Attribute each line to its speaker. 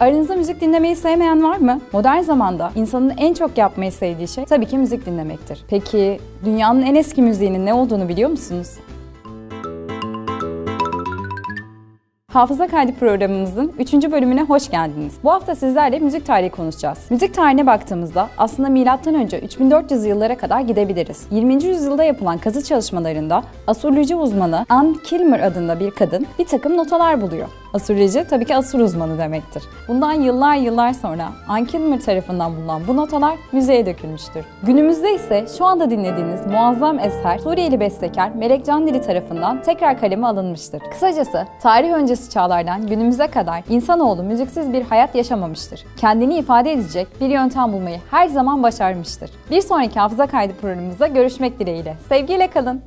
Speaker 1: Aranızda müzik dinlemeyi sevmeyen var mı? Modern zamanda insanın en çok yapmayı sevdiği şey tabii ki müzik dinlemektir. Peki dünyanın en eski müziğinin ne olduğunu biliyor musunuz? Hafıza Kaydı programımızın 3. bölümüne hoş geldiniz. Bu hafta sizlerle müzik tarihi konuşacağız. Müzik tarihine baktığımızda aslında M.Ö. 3400 yıllara kadar gidebiliriz. 20. yüzyılda yapılan kazı çalışmalarında asurlucu uzmanı Anne Kilmer adında bir kadın bir takım notalar buluyor. Asurlucu tabii ki asur uzmanı demektir. Bundan yıllar yıllar sonra Anne Kilmer tarafından bulunan bu notalar müzeye dökülmüştür. Günümüzde ise şu anda dinlediğiniz muazzam eser Suriyeli bestekar Melek Candili tarafından tekrar kaleme alınmıştır. Kısacası tarih öncesi çağlardan günümüze kadar insanoğlu müziksiz bir hayat yaşamamıştır. Kendini ifade edecek bir yöntem bulmayı her zaman başarmıştır. Bir sonraki hafıza kaydı programımızda görüşmek dileğiyle. Sevgiyle kalın.